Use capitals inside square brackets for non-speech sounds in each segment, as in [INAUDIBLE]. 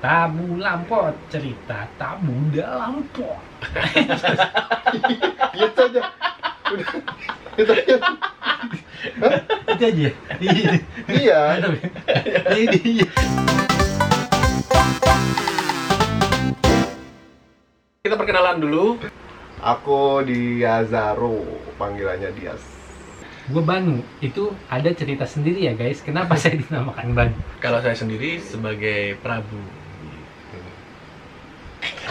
Tabu lampot cerita tabu dalam pot. [LAUGHS] gitu aja udah gitu aja Itu aja. Iya. iya Ini. Kita perkenalan dulu. aku Diazaro panggilannya Dias Gue Banu. Itu ada cerita sendiri ya guys. Kenapa saya dinamakan Banu? Kalau saya sendiri sebagai Prabu.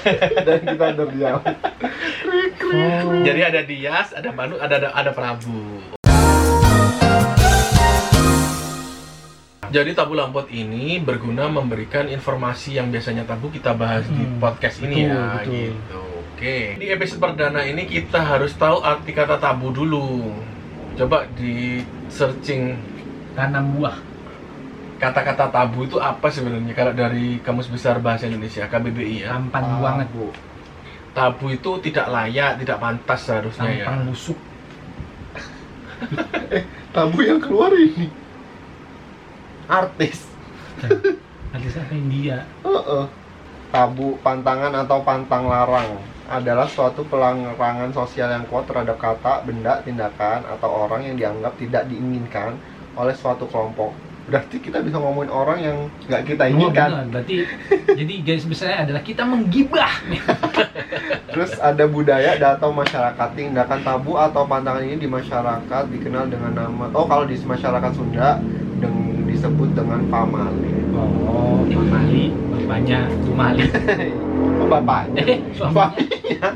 [LAUGHS] dan kita terdiam Oh. Jadi ada Dias, ada Banu, ada ada, ada Prabu. Jadi tabu lampot ini berguna memberikan informasi yang biasanya tabu kita bahas di Hmm, podcast ini betul, ya, betul. gitu. Oke. Di episode perdana ini kita harus tahu arti kata tabu dulu. Coba di searching Tanam buah. Kata-kata tabu itu apa sebenarnya kalau dari Kamus Besar Bahasa Indonesia KBBI ya. Tampan Ah, banget. bu Tabu itu tidak layak, tidak pantas seharusnya ya. Tampang busuk. [LAUGHS] tabu yang keluar ini artis [LAUGHS] Ada siapa India? Heeh. tabu pantangan atau pantang larang adalah suatu pelarangan sosial yang kuat terhadap kata, benda, tindakan, atau orang yang dianggap tidak diinginkan oleh suatu kelompok. Berarti kita bisa ngomongin orang yang nggak kita Oh, inginkan. benar. Berarti jadi garis besarnya adalah kita menggibah. [LAUGHS] Terus ada budaya atau masyarakat tindakan tabu atau pantangan ini di masyarakat dikenal dengan nama oh kalau di masyarakat Sunda deng- disebut dengan pamali. Oh, Mali, bapaknya Tumali. [LAUGHS] Oh, bapaknya. Eh. Suaminya.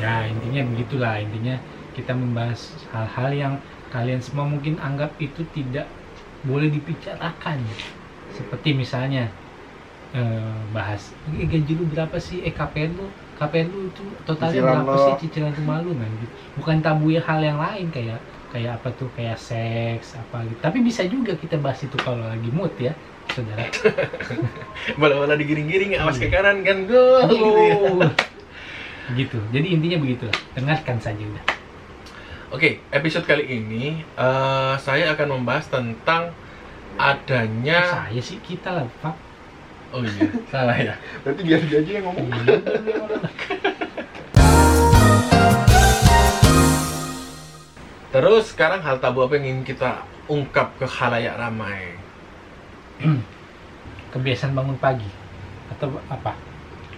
Ya, intinya begitulah. Intinya kita membahas hal-hal yang kalian semua mungkin anggap itu tidak boleh dibicarakan. Seperti misalnya eh, bahas eh, gaji lu berapa sih? Eh KPR lu KPR lu itu totalnya Cicilan berapa lo. sih cicilan rumah lu nah, gitu. Bukan tabu ya hal yang lain kayak kayak apa tuh kayak seks apa gitu. Tapi bisa juga kita bahas itu kalau lagi mood ya, saudara. [LAUGHS] Bola-bola digiring-giring, awas ke Iya. kanan kan, go. gitu ya. Gitu. Jadi intinya begitulah. Dengarkan saja udah. Oke, episode kali ini eh, saya akan membahas tentang adanya. Saya sih kita lah, Pak. Oh iya, [LAUGHS] salah ya. Berarti biar dia aja yang ngomong. Iya. Terus sekarang hal tabu apa yang ingin kita ungkap ke khalayak ramai? [CLEARS THROAT] Kebiasaan bangun pagi atau apa?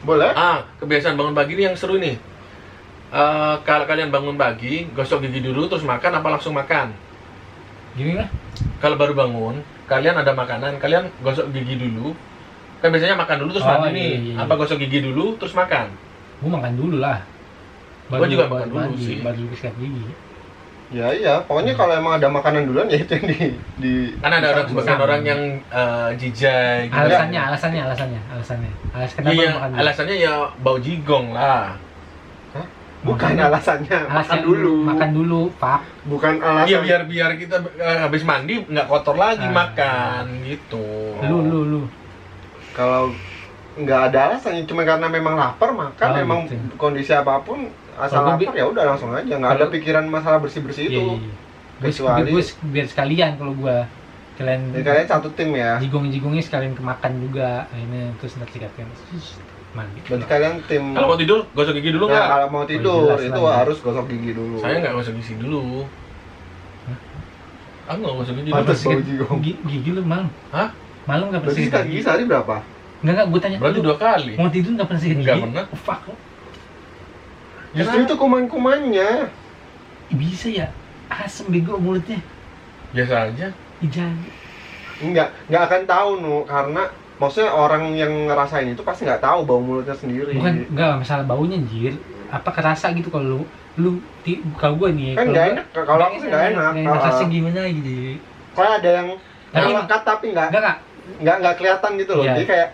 Boleh? Ah, kebiasaan bangun pagi ini yang seru nih. Eh, kalau kalian bangun pagi, gosok gigi dulu terus makan apa langsung makan? Gini lah. Kalau baru bangun, kalian ada makanan, kalian gosok gigi dulu. Kan biasanya makan dulu terus Oh, mandi iya, nih. iya, iya. Apa gosok gigi dulu terus makan? Gua makan dulu lah. Gua juga makan baru dulu mandi, sih. Baru sikat gigi. Ya iya, pokoknya kalau emang ada makanan duluan ya itu yang di di Kan ada orang sebagian Sama. orang yang eh, jijai gitu. Alasannya, alasannya, alasannya, alasannya. Alas kenapa Iya, makan dulu? alasannya ya bau jigong lah. Bukan alasannya, makan Alasannya dulu. Makan dulu, Pak. Bukan alasan. Iya biar biar kita eh, habis mandi nggak kotor lagi Ah. makan gitu. Lu, lu, lu. Kalau nggak ada alasannya cuma karena memang lapar makan Oh, emang gitu. kondisi apa pun asal gua lapar ya udah langsung aja nggak ada pikiran masalah bersih bersih Iya, itu iya, iya. Kecuali- biar sekalian kalau gua kalian ya kalian satu tim ya jigong-jigongnya sekalian kemakan juga ini terus nanti sikatkan mandi berarti kalian tim Kalau mau tidur gosok gigi dulu nah, nggak? kalau mau tidur jelas itu lah ya. harus gosok gigi dulu Saya nggak gosok gigi dulu. Aku nggak gosok gigi dulu. Bau jigong. gigi, gigi lu malam Hah? malam nggak pernah berarti gigi sehari berapa nggak nggak gua tanya Berarti dua kali. mau tidur nggak pernah sikat gigi Nggak pernah. oh, fuck justru itu kuman kumannya Ih, bisa ya asem bego mulutnya Biasa aja. Ijan. nggak nggak akan tahu nu karena maksudnya orang yang ngerasain itu pasti nggak tahu bau mulutnya sendiri. Bukan nggak masalah baunya anjir. Apa kerasa gitu kalau lu lu ti, kalau gua nih kan kalau nggak enak kalau aku sih nggak enak Ah, rasanya gimana gitu kayak ada yang Tapi- melekat tapi nggak nggak nggak. kelihatan gitu loh. Iya. jadi kayak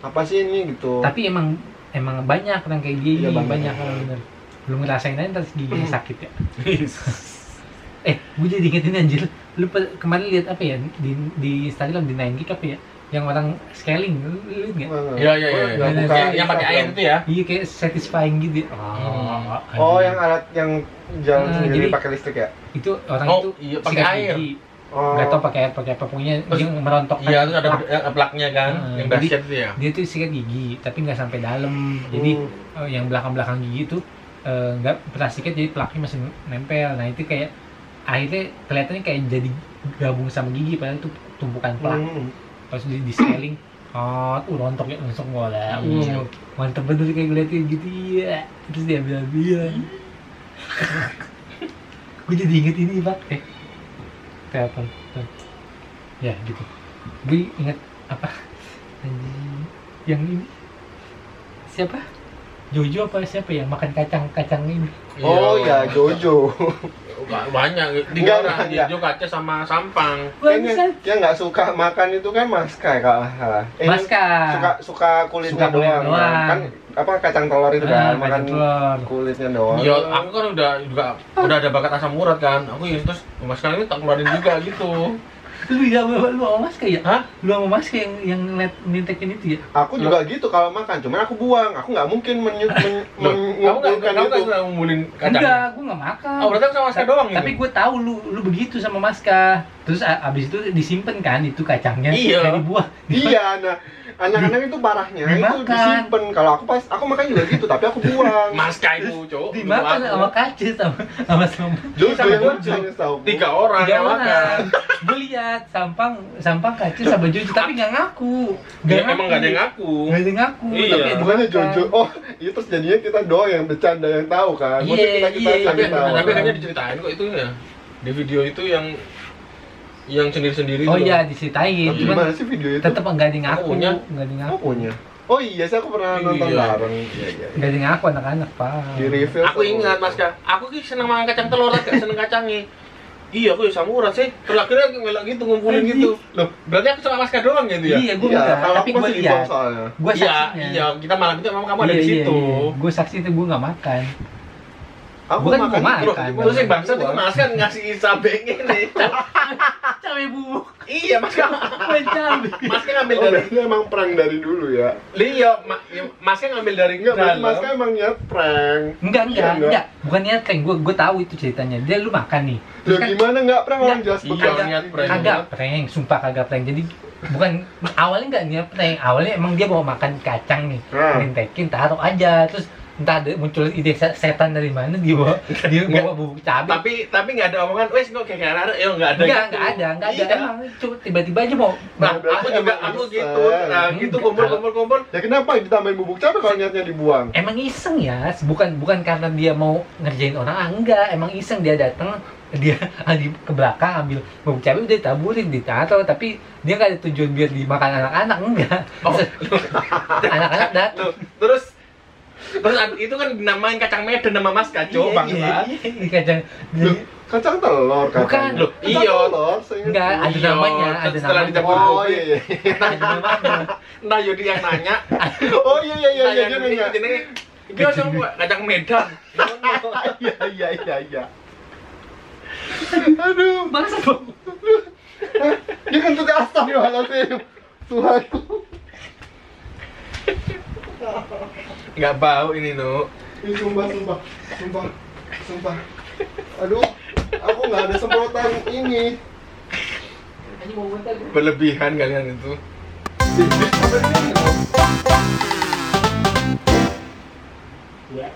apa sih ini gitu. Tapi emang emang banyak orang kayak gini Iya, banyak. banyak orang bener. Belum ngerasain aja ntar giginya Hmm. sakit ya. Eh gue jadi ingetin anjir. Lu kemarin lihat apa ya di di Instagram di 9 gig apa ya yang orang scaling lu lu lihat nggak? Iya iya iya. Oh, iya. nggak Yang- pakai air itu ya. iya kayak satisfying gitu ya. Hmm. oh anjir. yang alat yang jalan Nah, sendiri jadi- pakai listrik ya itu orang Oh, itu iya, pakai air. gigi Oh. nggak tahu pakai pakai apa pokoknya Terus- dia merontok Iya, terus ada yang plaknya kan, Heeh, yang dahsyat itu ya. dia tuh sikat gigi tapi nggak sampai dalam jadi Hmm. eh, yang belakang belakang gigi itu eh, nggak pernah sikat jadi plaknya masih nempel nah itu kayak akhirnya kelihatannya kayak jadi gabung sama gigi padahal itu tumpukan plak Hmm. Pas di, di scaling oh uh, rontok ya langsung bola uh, mantep bener kayak ngeliatin gitu ya terus dia bilang iya gue jadi inget ini pak. Eh telepon. Telepon. ya gitu. Gue inget apa? Anjing. yang ini. Siapa Jojo apa siapa ya makan kacang kacang ini Oh ya Jojo. Ba- banyak di Enggak, orang enggak. Jojo kaca sama sampang. Kayaknya Bangsat. dia nggak suka makan itu kan Maska kalau nggak salah. Eh, Maska Suka suka kulitnya Suka doang. doang. Kan, kan apa kacang telur itu Ah, kan kacang makan telur. kulitnya doang. Ya, aku kan udah juga udah ada bakat asam urat kan. Aku ya terus mas kali ini tak keluarin juga gitu. [LAUGHS] lu ya lu sama Mas kayak Hah? lu sama Mas kayak yang yang ngeliat nintekin itu ya Aku juga gitu kalau makan, cuman aku buang. Aku nggak mungkin menyu- men- nggak mengumpulkan kamu nggak itu. ngumpulin kacang? enggak gue nggak makan Oh, berarti aku sama Maska doang gitu? tapi gue tahu lu lu begitu sama Maska terus abis itu disimpan kan itu kacangnya Iya. dibuang Iya, nah anak-anak itu parahnya itu Dimakan. disimpan. Kalau aku pas aku makan juga gitu, tapi aku buang. Maska itu, cowok. dimakan sama kaca sama sama sama Jojo sama Jojo. Tiga orang tiga yang orang makan. gue lihat sampang sampang kaca sama Jojo tapi nggak ngaku Ya, emang nggak ada yang ngaku. nggak ada yang ngaku Iya. tapi ya Bukannya. Jojo. Oh, itu terus jadinya kita doang yang bercanda yang tahu kan. Iya, iya, yang Tapi, kayaknya diceritain kok itu ya. Di video itu yang yang sendiri-sendiri oh itu iya diceritain Tapi cuman gimana sih video itu? tetap nggak ada yang ngaku Aku punya. nggak ada yang Aku ngaku punya. Oh iya sih aku pernah nonton Iya. bareng. Iya iya. nggak ada yang ngaku anak-anak pak Di review. Aku ingat Mas aku ki seneng makan kacang telur, gak seneng kacangnya. Iya, aku ya sama urat sih. Terus akhirnya aku ngelak gitu, ngumpulin gitu. Loh, berarti aku sama Mas doang gitu ya? iya gue Iya, enggak tapi gue lihat gue Iya, saksinya iya, kita malam itu memang kamu ada di situ. gue saksi itu gue nggak makan Aku Bukan makan makan. Terus yang bangsa itu Mas kan ngasih cabe ini. [LAUGHS] iya, Mas Ka. main cabai Mas Ka ngambil Oh, dari berarti emang prank dari dulu ya? Iya, Ma- ya, Mas Ka ngambil dari Enggak, dalam. Mas kan emang niat prank. enggak Iya, enggak enggak. enggak bukan niat prank gue gue tahu itu ceritanya dia lu makan nih Loh gimana enggak prank orang Iya, jelas iya. betul. niat prank. kagak prank sumpah kagak prank jadi bukan awalnya nggak niat prank awalnya emang dia mau makan kacang nih Nah. mintekin taruh aja terus entah ada muncul ide se- setan dari mana dia bawa dia bawa bubuk cabai. Tapi tapi nggak ada omongan, wes kok kayak ada, ya nggak ada. enggak gitu. enggak ada enggak ada. Iya. emang cuma tiba-tiba aja mau Nah, aku juga aku gitu, nah gitu kumpul kumpul kumpul. Ya kenapa ditambahin bubuk cabai kalau niatnya dibuang? emang iseng ya. Bukan bukan karena dia mau ngerjain orang ah, enggak. Emang iseng dia datang dia [LAUGHS] di ke belakang ambil bubuk cabai udah ditaburin ditaruh. Tapi dia nggak ada tujuan biar dimakan anak-anak enggak. Oh, [LAUGHS] anak-anak datang terus terus itu kan dinamain kacang medan nama Mas Kaco, Bang. iya, iya, iya, kacang kacang telur Bukan. katanya. Loh, Kacang iya. Enggak, ada Iya, namanya, ada setelah namanya. dicampur Oh iya iya. ada namanya [LAUGHS] Nah, Yudi yang nanya. [LAUGHS] Oh iya iya iya nah, iya yang dia ini Iki kacang kacang medan. Iya iya iya iya. Aduh, bangsa dong dia kan tuh astagfirullahaladzim. Tuhanku. Enggak bau ini, Nu. Ini sumpah sumpah sumpah sumpah. Aduh, aku nggak ada semprotan ini. ini mau muntah gue. Berlebihan kalian itu. Ya